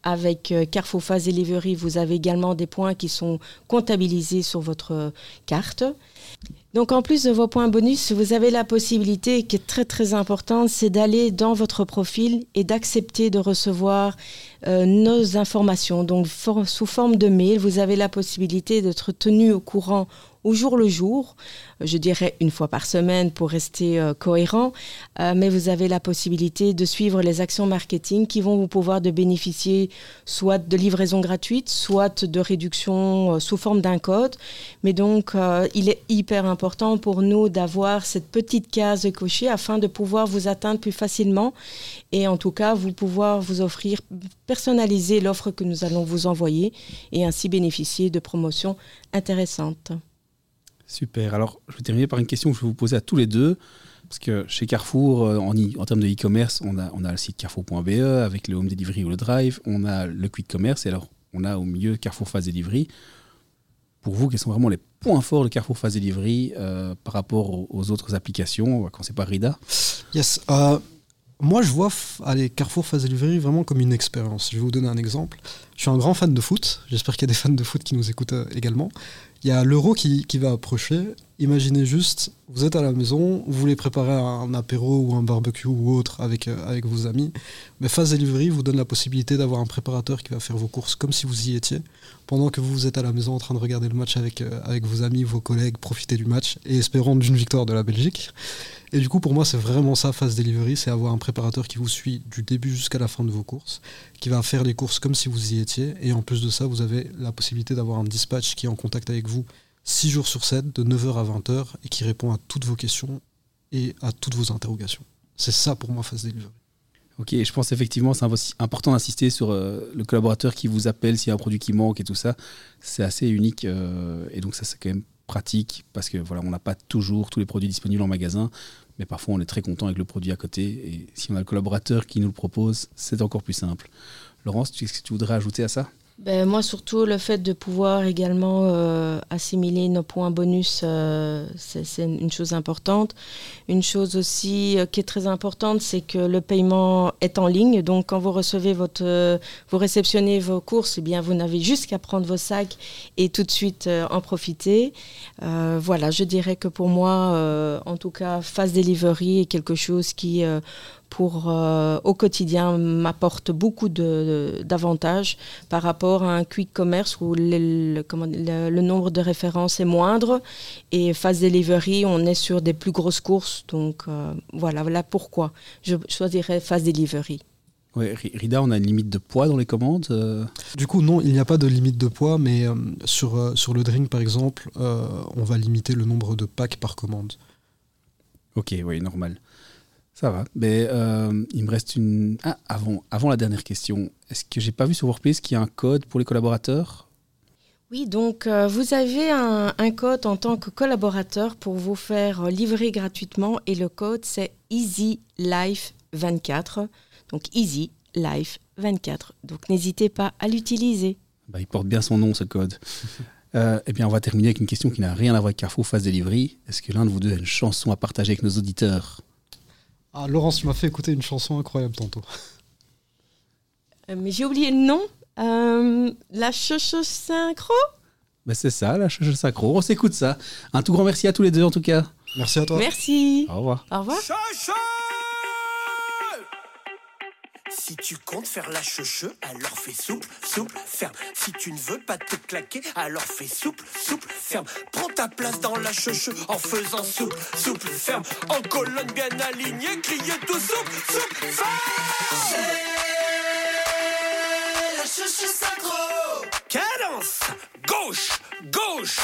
avec Carrefour Fast Delivery, vous avez également des points qui sont comptabilisés sur votre carte. Donc en plus de vos points bonus, vous avez la possibilité qui est très très importante, c'est d'aller dans votre profil et d'accepter de recevoir euh, nos informations. Donc sous forme de mail, vous avez la possibilité d'être tenu au courant au jour le jour, je dirais une fois par semaine pour rester euh, cohérent, Euh, mais vous avez la possibilité de suivre les actions marketing qui vont vous pouvoir de bénéficier soit de livraison gratuite, soit de réduction euh, sous forme d'un code. Mais donc, il est hyper important pour nous d'avoir cette petite case cochée afin de pouvoir vous atteindre plus facilement et en tout cas, vous pouvoir vous offrir, personnaliser l'offre que nous allons vous envoyer et ainsi bénéficier de promotions intéressantes. Super. Alors, je vais terminer par une question que je vais vous poser à tous les deux. Parce que chez Carrefour, euh, en, termes de e-commerce, on a, on a le site carrefour.be avec le home delivery ou le drive. On a le quick commerce et alors on a au milieu Carrefour Fast Delivery. Pour vous, quels sont vraiment les points forts de Carrefour Fast Delivery euh, par rapport aux, autres applications On va commencer par Rida. Yes. euh, moi, je vois allez, Carrefour Phase Delivery vraiment comme une expérience. Je vais vous donner un exemple. Je suis un grand fan de foot. J'espère qu'il y a des fans de foot qui nous écoutent également. Il y a l'euro qui, va approcher. Imaginez juste, vous êtes à la maison, vous voulez préparer un apéro ou un barbecue ou autre avec, euh, vos amis. Mais Phase Delivery vous donne la possibilité d'avoir un préparateur qui va faire vos courses comme si vous y étiez, pendant que vous êtes à la maison en train de regarder le match avec, euh, avec vos amis, vos collègues, profiter du match et espérant d'une victoire de la Belgique. Et du coup, pour moi, c'est vraiment ça, Fast Delivery, c'est avoir un préparateur qui vous suit du début jusqu'à la fin de vos courses, qui va faire les courses comme si vous y étiez. Et en plus de ça, vous avez la possibilité d'avoir un dispatch qui est en contact avec vous 6 jours sur 7, de 9h à 20h, et qui répond à toutes vos questions et à toutes vos interrogations. C'est ça pour moi, Fast Delivery. Ok, je pense effectivement c'est important d'insister sur euh, le collaborateur qui vous appelle s'il y a un produit qui manque et tout ça. C'est assez unique euh, et donc ça c'est quand même pratique parce que voilà on n'a pas toujours tous les produits disponibles en magasin, mais parfois on est très content avec le produit à côté et si on a le collaborateur qui nous le propose, c'est encore plus simple. Laurence, tu- tu voudrais ajouter à ça? Ben, moi, surtout, le fait de pouvoir également euh, assimiler nos points bonus, euh, c'est une chose importante. Une chose aussi euh, qui est très importante, c'est que le paiement est en ligne. Donc, quand vous recevez votre, vous réceptionnez vos courses, eh bien, vous n'avez juste qu'à prendre vos sacs et tout de suite en profiter. Voilà, je dirais que pour moi, en tout cas, Fast Delivery est quelque chose qui, pour euh, au quotidien, m'apporte beaucoup de- d'avantages par rapport à un quick commerce où le, le- comment- le- le nombre de références est moindre et Fast Delivery, on est sur des plus grosses courses. Donc euh, voilà, voilà pourquoi je choisirais Fast Delivery. Ouais, Ri- Rida, on a une limite de poids dans les commandes euh, Du coup, non, il n'y a pas de limite de poids, mais euh, sur, euh, sur le drink, par exemple, euh, on va limiter le nombre de packs par commande. Ok, oui, normal. Ça va. Mais euh, il me reste une. Ah, avant, avant la dernière question, est-ce que j'ai pas vu sur Workplace qu'il y a un code pour les collaborateurs? Oui, donc euh, vous avez un, un code en tant que collaborateur pour vous faire livrer gratuitement et le code c'est Easy Life 24. Donc Easy Life 24. Donc n'hésitez pas à l'utiliser. Bah, il porte bien son nom, ce code. Euh, eh bien, on va terminer avec une question qui n'a rien à voir avec Carrefour Face Delivery. Est-ce que l'un de vous deux a une chanson à partager avec nos auditeurs? Ah, Laurence, tu m'as fait écouter une chanson incroyable tantôt. Euh, mais j'ai oublié le nom. Euh, la Chocho Synchro? Bah, C'est ça, la chouche sacro. On s'écoute ça. Un tout grand merci à tous les deux, en tout cas. Merci à toi. Merci. Au revoir. Au revoir. Si tu comptes faire la cheuche, alors fais souple, souple, ferme. Si tu ne veux pas te claquer, alors fais souple, souple, ferme. Prends ta place dans la cheuche en faisant souple, souple, ferme. En colonne bien alignée, criez tout souple, souple, ferme. La cheuche synchro. Cadence, gauche, gauche.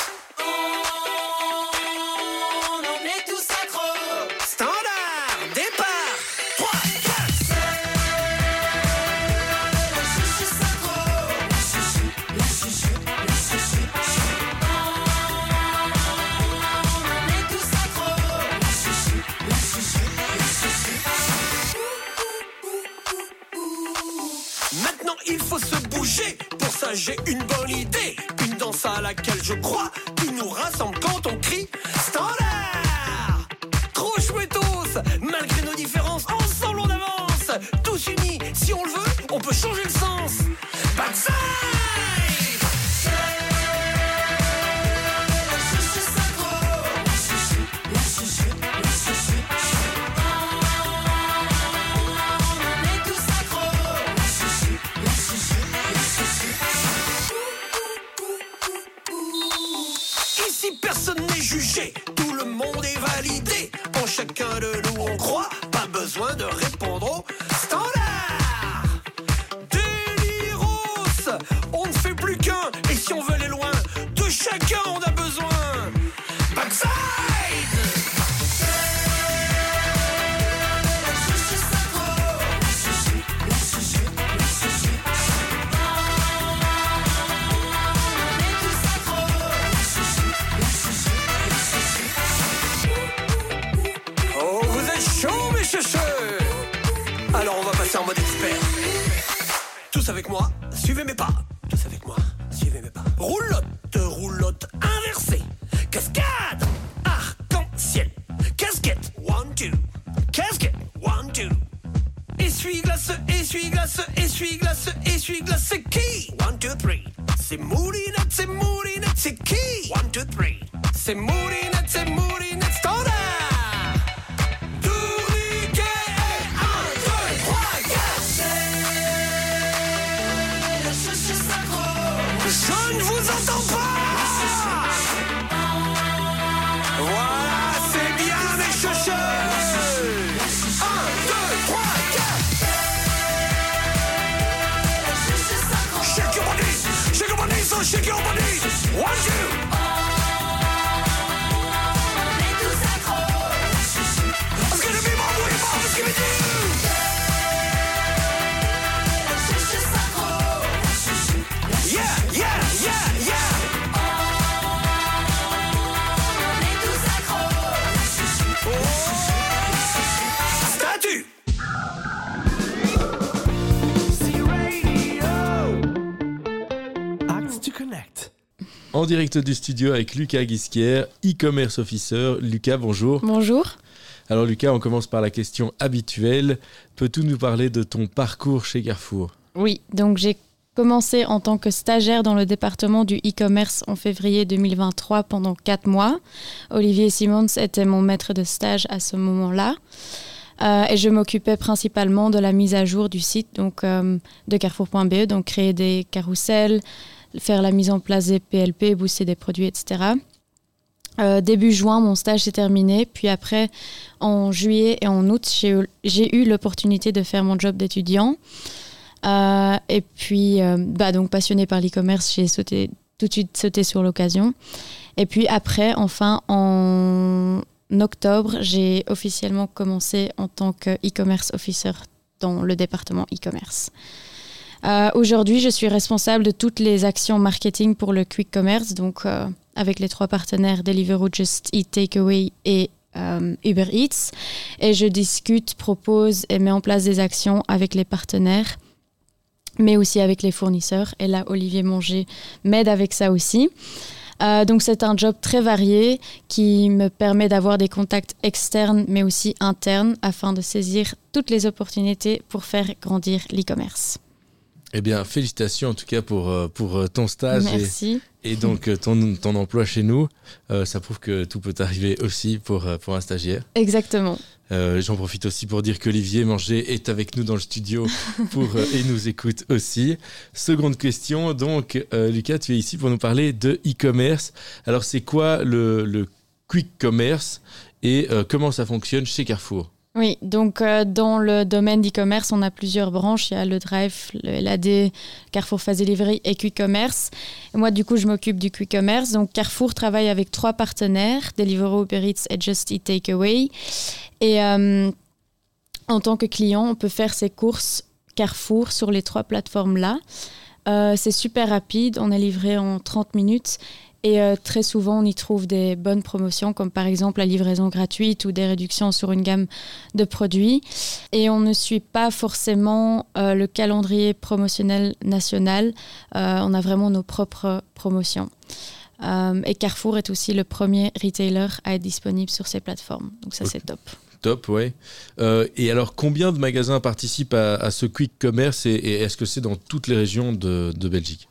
two, three. Se morire, se morire. One, two, three. Se. En direct du studio avec Lucas Guisquière, e-commerce officer. Lucas, bonjour. Bonjour. Alors Lucas, on commence par la question habituelle. Peux-tu nous parler de ton parcours chez Carrefour? Oui, donc j'ai commencé en tant que stagiaire dans le département du e-commerce en février 2023 pendant quatre mois. Olivier Simons était mon maître de stage à ce moment-là. Euh, et je m'occupais principalement de la mise à jour du site donc, euh, de carrefour.be, donc créer des carousels, faire la mise en place des PLP, booster des produits, etc. Euh, début juin, mon stage s'est terminé. Puis après, en juillet et en août, j'ai eu- l'opportunité de faire mon job d'étudiant. Euh, et puis, euh, bah, donc passionné par l'e-commerce, j'ai sauté, tout de suite sauté sur l'occasion. Et puis après, enfin, en octobre, j'ai officiellement commencé en tant que e-commerce officer dans le département e-commerce. Euh, Aujourd'hui, je suis responsable de toutes les actions marketing pour le quick commerce, donc euh, avec les trois partenaires Deliveroo, Just Eat Takeaway et euh, Uber Eats. Et je discute, propose et mets en place des actions avec les partenaires, mais aussi avec les fournisseurs. Et là, Olivier Manger m'aide avec ça aussi. Donc c'est un job très varié qui me permet d'avoir des contacts externes mais aussi internes afin de saisir toutes les opportunités pour faire grandir l'e-commerce. Eh bien, félicitations en tout cas pour, euh, pour euh, ton stage et- Merci. Et, donc euh, ton, ton emploi chez nous. Euh, ça prouve que tout peut arriver aussi pour, pour un stagiaire. Exactement. Euh, J'en profite aussi pour dire qu'Olivier Manger est avec nous dans le studio pour, et nous écoute aussi. Seconde question, donc euh, Lucas, tu es ici pour nous parler de e-commerce. Alors c'est quoi le, le quick commerce et comment ça fonctionne chez Carrefour? Oui, donc euh, dans le domaine d'e-commerce, on a plusieurs branches. Il y a le Drive, le LAD, Carrefour Phase Delivery et Quick Commerce. Moi, du coup, je m'occupe du Quick Commerce. Donc Carrefour travaille avec trois partenaires, Deliveroo, Uber et Just Eat Takeaway. Et euh, en tant que client, on peut faire ses courses Carrefour sur les trois plateformes-là. Euh, c'est super rapide, on est livré en 30 minutes. Et euh, très souvent, on y trouve des bonnes promotions, comme par exemple la livraison gratuite ou des réductions sur une gamme de produits. Et on ne suit pas forcément euh, le calendrier promotionnel national. Euh, on a vraiment nos propres promotions. Et Carrefour est aussi le premier retailer à être disponible sur ces plateformes. Donc ça, c'est top. Top, ouais. Euh, et alors, combien de magasins participent à, à ce quick commerce et, et est-ce que c'est dans toutes les régions de, de Belgique?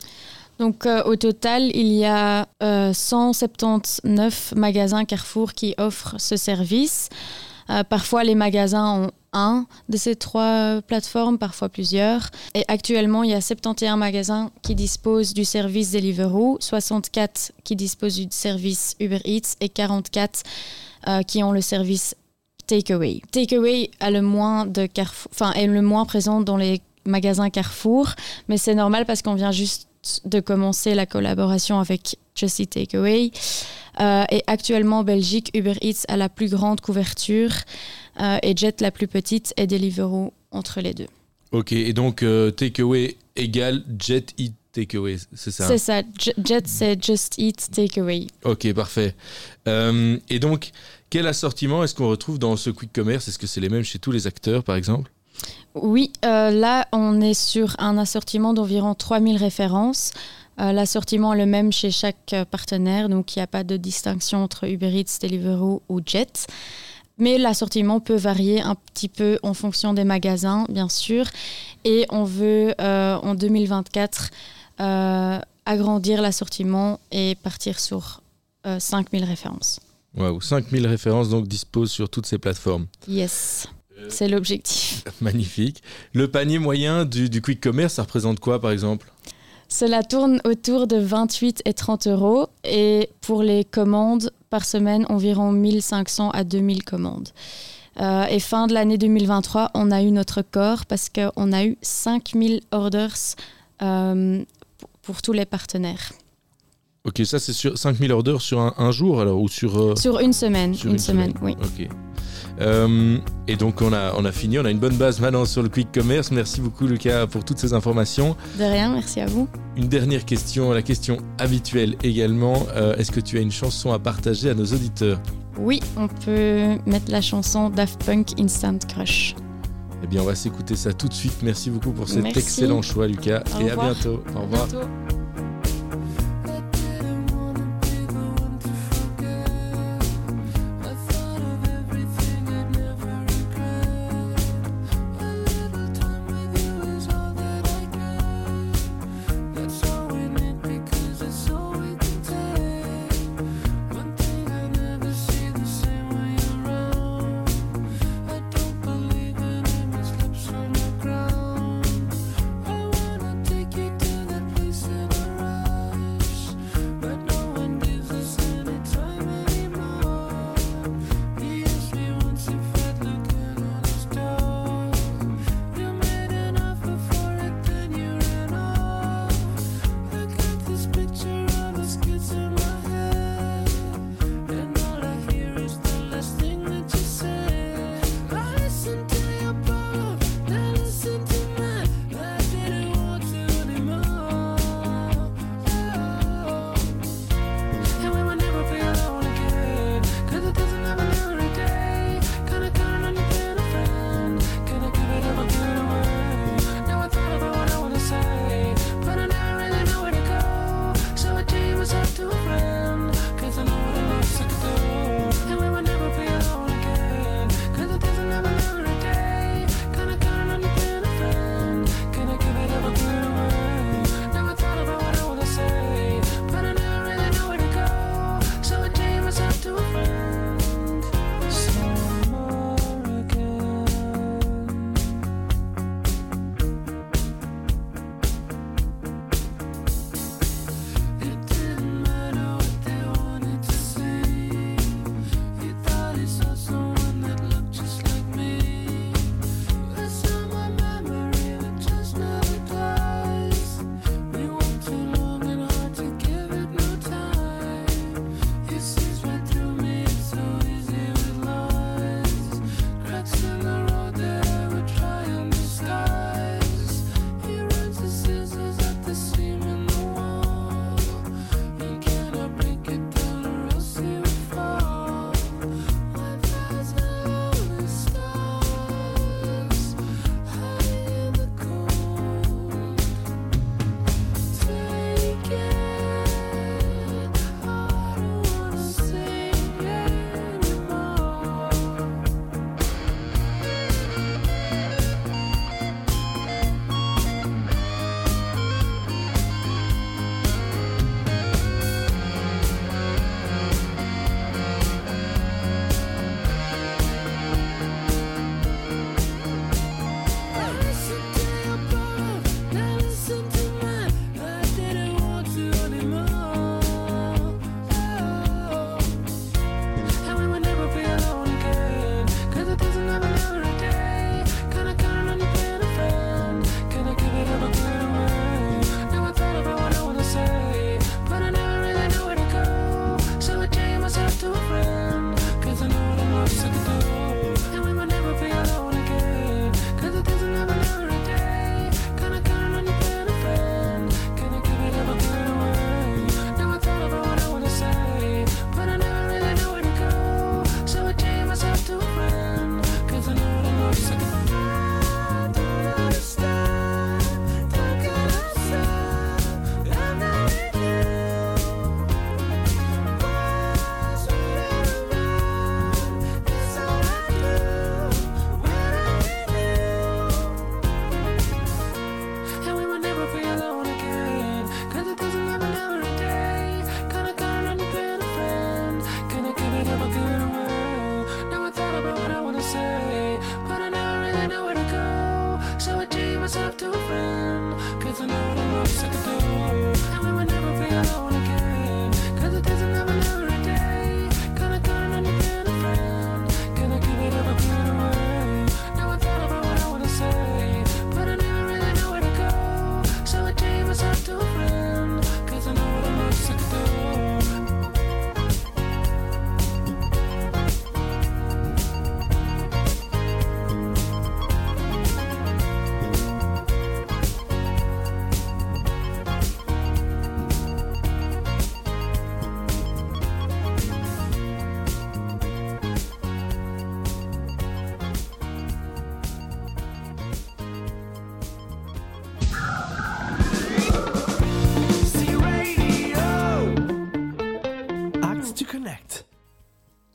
Donc euh, au total, il y a euh, 179 magasins Carrefour qui offrent ce service. Euh, parfois, les magasins ont un de ces trois plateformes, parfois plusieurs. Et actuellement, il y a 71 magasins qui disposent du service Deliveroo, 64 qui disposent du service Uber Eats et 44 euh, qui ont le service Takeaway. Takeaway a le moins de Carrefour, est le moins présent dans les magasins Carrefour, mais c'est normal parce qu'on vient juste de commencer la collaboration avec Just Eat Takeaway. Euh, et actuellement, en Belgique, Uber Eats a la plus grande couverture euh, et Jet la plus petite et Deliveroo entre les deux. Ok, et donc euh, takeaway égale Jet Eat Takeaway, c'est ça? C'est ça. J- Jet, c'est Just Eat Takeaway. Ok, parfait. Euh, et donc, quel assortiment est-ce qu'on retrouve dans ce quick commerce? Est-ce que c'est les mêmes chez tous les acteurs, par exemple? Oui, euh, là, on est sur un assortiment d'environ 3000 références. Euh, L'assortiment est le même chez chaque euh, partenaire, donc il n'y a pas de distinction entre Uber Eats, Deliveroo ou Jet. Mais l'assortiment peut varier un petit peu en fonction des magasins, bien sûr. Et on veut, euh, en 2024, euh, agrandir l'assortiment et partir sur euh, 5000 références. Waouh, 5000 références donc disposent sur toutes ces plateformes. Yes, c'est l'objectif. Magnifique. Le panier moyen du, du quick commerce, ça représente quoi, par exemple? Cela tourne autour de 28 et 30 euros et pour les commandes par semaine, environ 1500 à 2000 commandes. Euh, et fin de l'année 2023, on a eu notre record parce qu'on a eu 5000 orders euh, pour, tous les partenaires. Ok, ça c'est sur 5000 orders sur un, un jour alors ou sur euh, Sur une semaine, sur une, semaine, oui. Ok. Euh, et donc on a, on a fini, on a une bonne base maintenant sur le quick commerce. Merci beaucoup Lucas pour toutes ces informations. De rien, merci à vous. Une dernière question, la question habituelle également. Euh, Est-ce que tu as une chanson à partager à nos auditeurs? Oui, on peut mettre la chanson Daft Punk Instant Crush. Eh bien on va s'écouter ça tout de suite. Merci beaucoup pour cet Merci. excellent choix Lucas. Au et revoir. à bientôt. Au revoir. bientôt.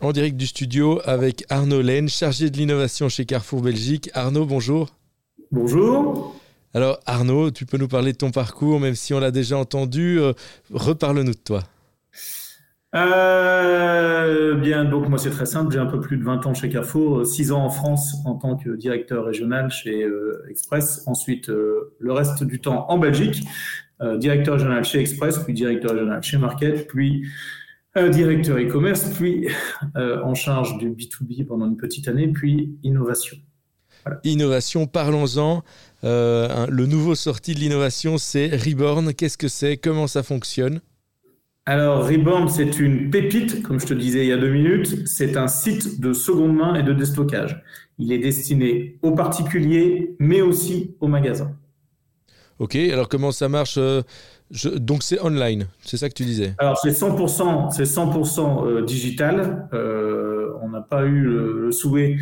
En direct du studio avec Arnaud Laine, chargé de l'innovation chez Carrefour Belgique. Arnaud, bonjour. Bonjour. Alors Arnaud, tu peux nous parler de ton parcours, même si on l'a déjà entendu. euh, Reparle-nous de toi. Euh, bien, donc moi c'est très simple, j'ai un peu plus de 20 ans chez Carrefour, 6 ans en France en tant que directeur régional chez euh, Express, ensuite euh, le reste du temps en Belgique, euh, directeur régional chez Express, puis directeur régional chez Market, puis directeur e-commerce, puis euh, en charge du B2B pendant une petite année, puis innovation. Innovation, parlons-en. Euh, le nouveau sorti de l'innovation, c'est Reborn. Qu'est-ce que c'est? Comment ça fonctionne? Alors, Reborn, c'est une pépite, comme je te disais il y a deux minutes. C'est un site de seconde main et de déstockage. Il est destiné aux particuliers, mais aussi aux magasins. Ok, alors comment ça marche euh, Donc c'est online, c'est ça que tu disais Alors, c'est 100%, c'est 100% euh, digital. Euh, on n'a pas eu le, souhait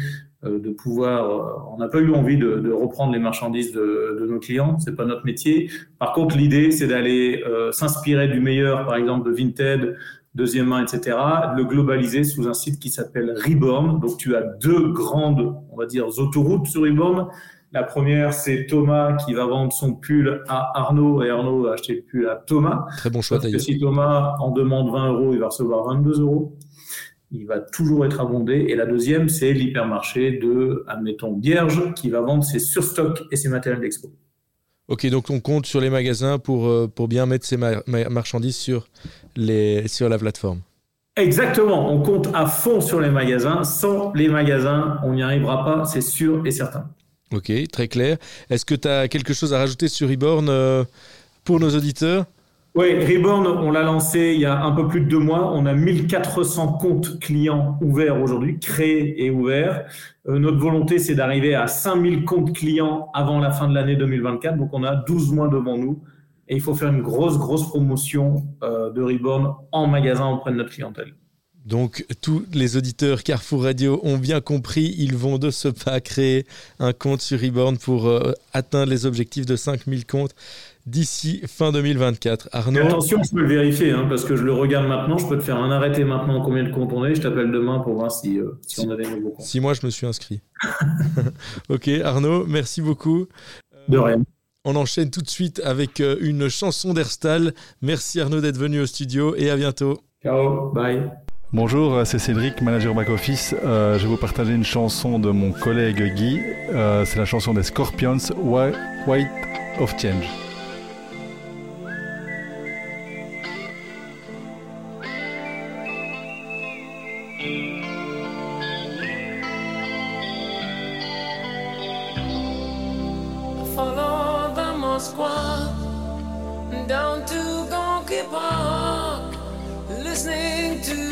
euh, de pouvoir, euh, on n'a pas eu envie de, reprendre les marchandises de, nos clients. C'est pas notre métier. Par contre, l'idée, c'est d'aller s'inspirer du meilleur, par exemple, de Vinted, deuxième main, etc., de le globaliser sous un site qui s'appelle Reborn. Donc, tu as deux grandes, on va dire, autoroutes sur Reborn. La première, c'est Thomas qui va vendre son pull à Arnaud et Arnaud va acheter le pull à Thomas. Très bon choix Parce que d'ailleurs. si Thomas en demande 20 euros, il va recevoir 22 euros. Il va toujours être abondé. Et la deuxième, c'est l'hypermarché de, admettons, Bierge, qui va vendre ses surstocks et ses matériels d'expo. Ok, donc on compte sur les magasins pour, euh, pour bien mettre ma- ma- marchandises sur, les, sur la plateforme. Exactement. On compte à fond sur les magasins. Sans les magasins, on n'y arrivera pas, c'est sûr et certain. Ok, très clair. Est-ce que tu as quelque chose à rajouter sur Reborn euh, pour nos auditeurs? Oui, Reborn, on l'a lancé il y a un peu plus de deux mois. On a 1400 comptes clients ouverts aujourd'hui, créés et ouverts. Euh, notre volonté, c'est d'arriver à 5000 comptes clients avant la fin de l'année 2024. Donc, on a 12 mois devant nous. Et il faut faire une grosse, grosse promotion euh, de Reborn en magasin auprès de notre clientèle. Donc tous les auditeurs Carrefour Radio ont bien compris, ils vont de ce pas créer un compte sur Reborn pour euh, atteindre les objectifs de 5000 comptes d'ici fin 2024. Et Arnaud, attention, je peux le vérifier, hein, parce que je le regarde maintenant. Je peux te faire un arrêté maintenant combien de comptes on est. Je t'appelle demain pour voir si, euh, si on a des nouveaux comptes. si moi je me suis inscrit. ok Arnaud, merci beaucoup. De rien. On enchaîne tout de suite avec euh, une chanson d'Herstal. Merci Arnaud d'être venu au studio et à bientôt. Ciao, bye. Bonjour, euh, c'est Cédric, manager back-office. Euh, je vais vous partager une chanson de mon collègue Guy. Euh, c'est la chanson des Scorpions, Whi- White of Change. Listening to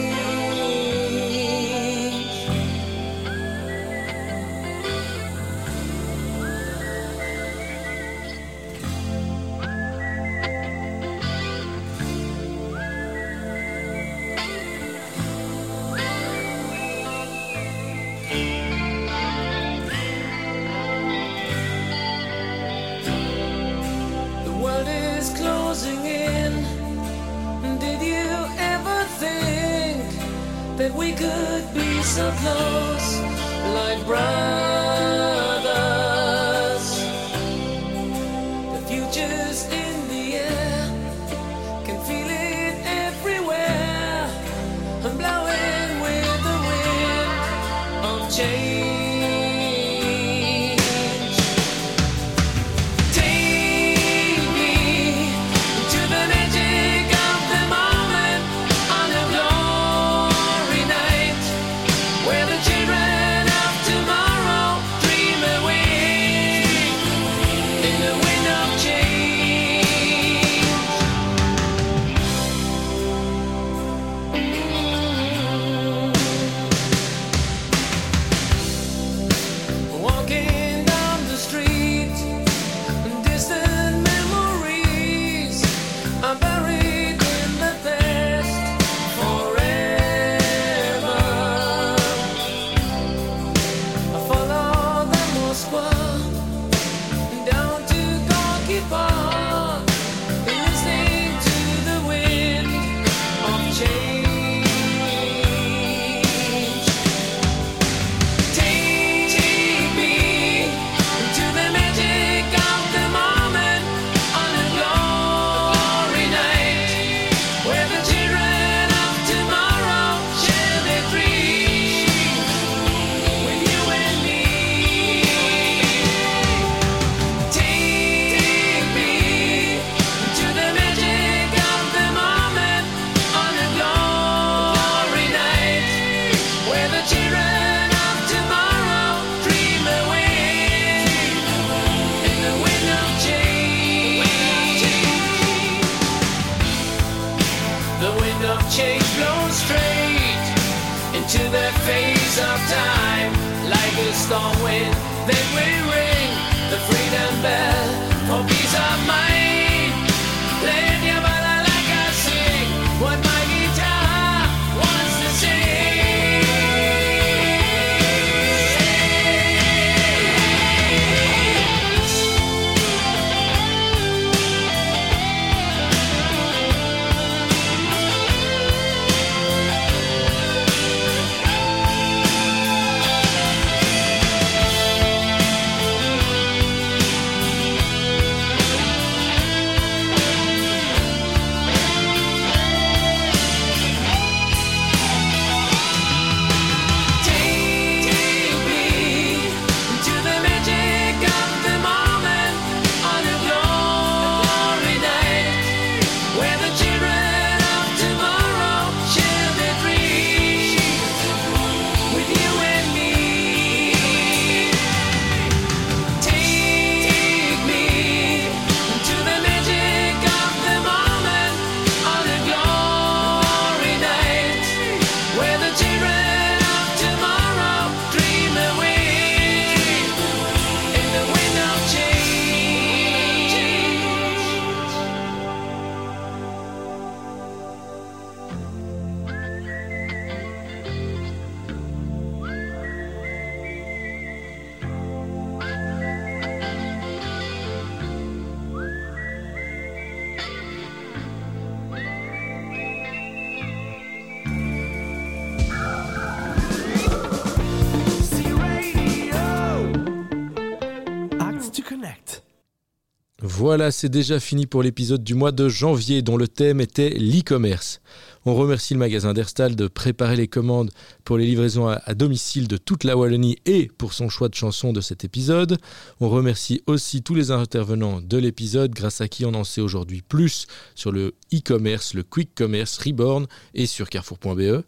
Voilà, c'est déjà fini pour l'épisode du mois de janvier dont le thème était l'e-commerce. On remercie le magasin d'Erstal de préparer les commandes pour les livraisons à, à domicile de toute la Wallonie et pour son choix de chansons de cet épisode. On remercie aussi tous les intervenants de l'épisode grâce à qui on en sait aujourd'hui plus sur le e-commerce, le quick commerce Reborn et sur carrefour.be.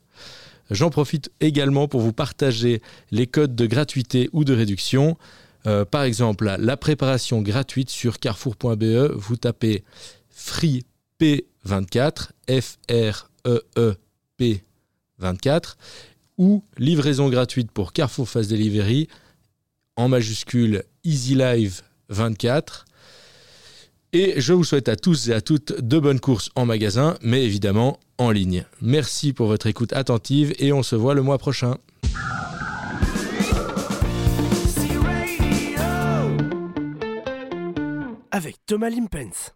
J'en profite également pour vous partager les codes de gratuité ou de réduction. Euh, par exemple, la, préparation gratuite sur carrefour.be, vous tapez free P24, F-R-E-E-P 24, ou livraison gratuite pour Carrefour Fast Delivery en majuscule Easy Live 24. Et je vous souhaite à tous et à toutes de bonnes courses en magasin, mais évidemment en ligne. Merci pour votre écoute attentive et on se voit le mois prochain. Avec Thomas Limpens.